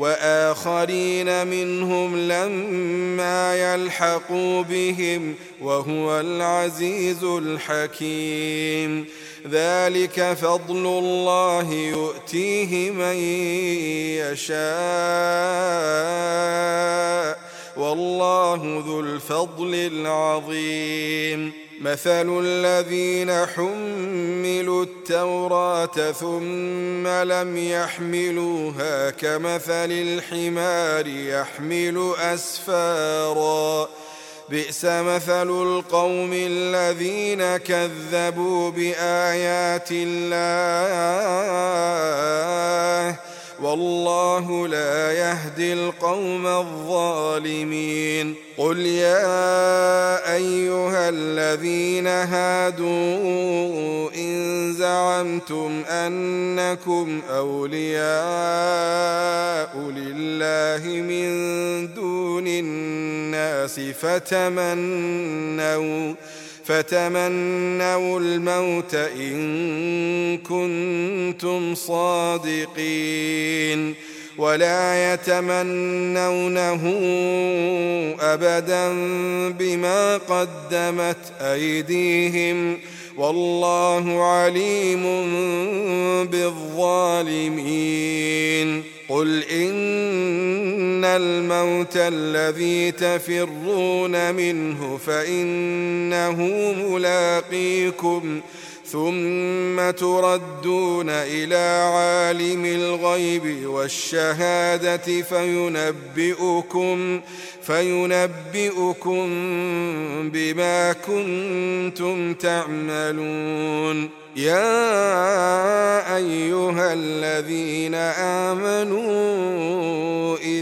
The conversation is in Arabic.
وآخرين منهم لما يلحقوا بهم وهو العزيز الحكيم. ذلك فضل الله يؤتيه من يشاء. والله ذو الفضل العظيم. مثل الذين حملوا التوراة ثم لم يحملوها كمثل الحمار يحمل أسفاراً. بئس مثل القوم الذين كذبوا بآيات الله. والله لا يهدي القوم الظالمين. قل يا أيها الذين هادوا إن زعمتم أنكم أولياء لله من دون الناس فتمنوا فتمنوا الموت إن كنتم صادقين ولا يتمنونه أبدا بما قدمت أيديهم والله عليم بالظالمين قل إن الموت الذي تفرون منه فإنه ملاقيكم ثم تردون إلى عالم الغيب والشهادة فينبئكم فينبئكم بما كنتم تعملون. يا أيها الذين آمنوا